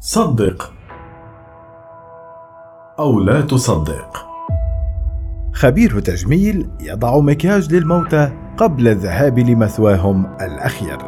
صدق أو لا تصدق. خبير تجميل يضع مكياج للموتى قبل الذهاب لمثواهم الأخير.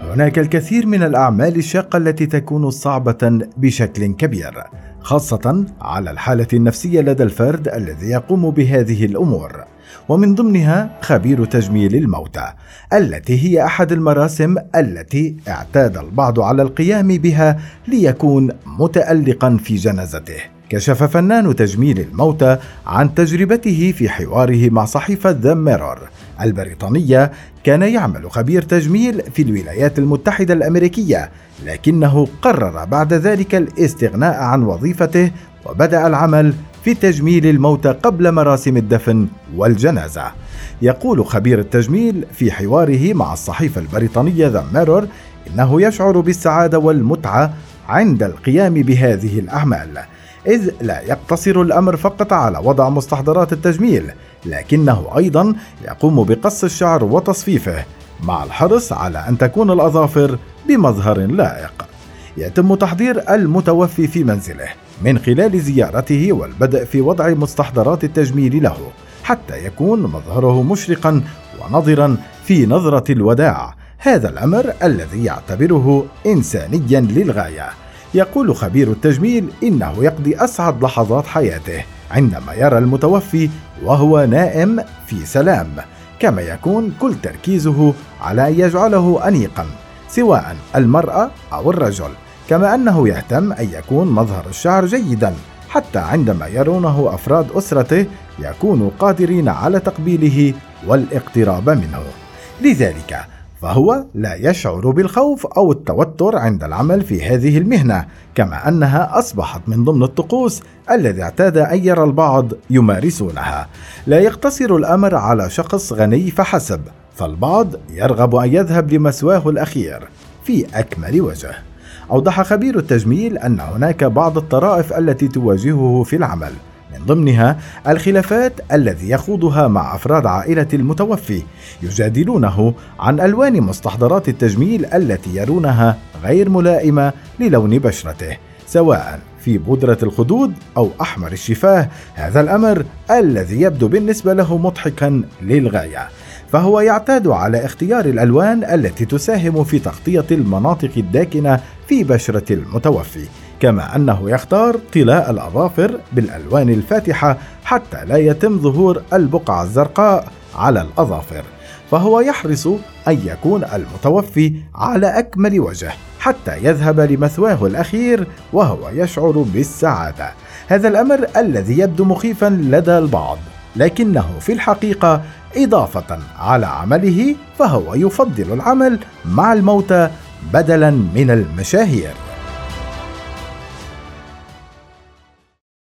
هناك الكثير من الأعمال الشاقة التي تكون صعبة بشكل كبير خاصة على الحالة النفسية لدى الفرد الذي يقوم بهذه الأمور. ومن ضمنها خبير تجميل الموتى التي هي أحد المراسم التي اعتاد البعض على القيام بها ليكون متالقا في جنازته. كشف فنان تجميل الموتى عن تجربته في حواره مع صحيفة ذا ميرور البريطانية كان يعمل خبير تجميل في الولايات المتحدة الأمريكية لكنه قرر بعد ذلك الاستغناء عن وظيفته وبدأ العمل في تجميل الموتى قبل مراسم الدفن والجنازة. يقول خبير التجميل في حواره مع الصحيفة البريطانية ذا ميرور إنه يشعر بالسعادة والمتعة عند القيام بهذه الأعمال إذ لا يقتصر الأمر فقط على وضع مستحضرات التجميل لكنه أيضا يقوم بقص الشعر وتصفيفه مع الحرص على أن تكون الأظافر بمظهر لائق. يتم تحضير المتوفي في منزله من خلال زيارته والبدء في وضع مستحضرات التجميل له حتى يكون مظهره مشرقا ونظرا في نظرة الوداع. هذا الأمر الذي يعتبره إنسانيا للغاية. يقول خبير التجميل إنه يقضي أسعد لحظات حياته عندما يرى المتوفي وهو نائم في سلام كما يكون كل تركيزه على أن يجعله أنيقا سواء المرأة أو الرجل. كما أنه يهتم أن يكون مظهر الشعر جيدا حتى عندما يرونه أفراد أسرته يكونوا قادرين على تقبيله والاقتراب منه. لذلك فهو لا يشعر بالخوف أو التوتر عند العمل في هذه المهنة كما أنها أصبحت من ضمن الطقوس الذي اعتاد أن يرى البعض يمارسونها. لا يقتصر الأمر على شخص غني فحسب فالبعض يرغب أن يذهب لمسواه الأخير في أكمل وجه. أوضح خبير التجميل أن هناك بعض الطرائف التي تواجهه في العمل. من ضمنها الخلافات الذي يخوضها مع أفراد عائلة المتوفي يجادلونه عن ألوان مستحضرات التجميل التي يرونها غير ملائمة للون بشرته سواء في بودرة الخدود أو أحمر الشفاه. هذا الأمر الذي يبدو بالنسبة له مضحكا للغاية. فهو يعتاد على اختيار الألوان التي تساهم في تغطية المناطق الداكنة في بشرة المتوفي كما أنه يختار طلاء الأظافر بالألوان الفاتحة حتى لا يتم ظهور البقعه الزرقاء على الأظافر فهو يحرص أن يكون المتوفي على أكمل وجه حتى يذهب لمثواه الأخير وهو يشعر بالسعادة. هذا الأمر الذي يبدو مخيفا لدى البعض لكنه في الحقيقة إضافة على عمله فهو يفضل العمل مع الموتى بدلا من المشاهير.